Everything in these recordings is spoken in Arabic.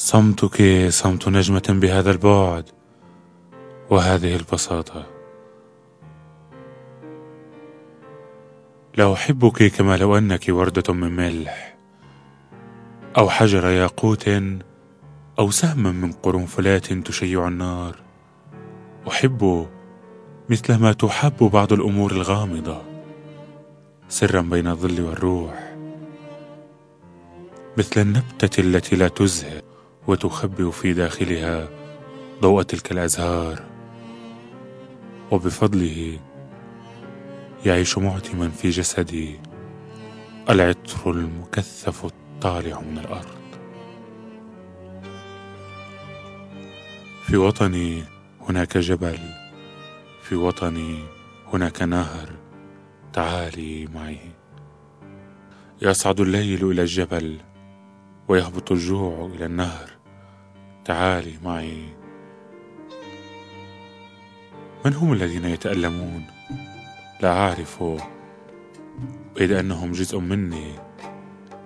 صمتك صمت نجمة بهذا البعد وهذه البساطة. لا أحبك كما لو أنك وردة من ملح أو حجر ياقوت أو سهما من قرنفلات تشيع النار. أحب مثل ما تحب بعض الأمور الغامضة سرا بين الظل والروح مثل النبتة التي لا تزهر وتخبئ في داخلها ضوء تلك الأزهار. وبفضله يعيش معتما في جسدي العطر المكثف الطالع من الأرض. في وطني هناك جبل في وطني هناك نهر تعالي معي. يصعد الليل إلى الجبل ويهبط الجوع إلى النهر. تعالي معي. من هم الذين يتألمون؟ لا أعرف. بيد أنهم جزء مني.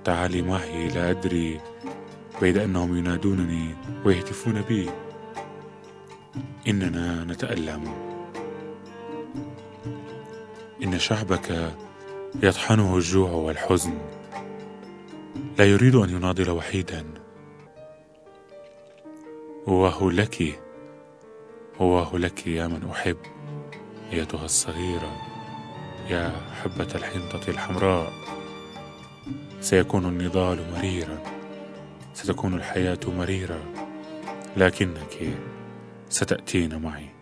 تعالي معي لا أدري. بيد أنهم ينادونني ويهتفون بي. إننا نتألم. إن شعبك يطحنه الجوع والحزن. لا يريد أن يناضل وحيدا. واه لك واه لك يا من أحب أيتها الصغيرة يا حبة الحنطة الحمراء. سيكون النضال مريرا ستكون الحياة مريرة لكنك ستأتين معي.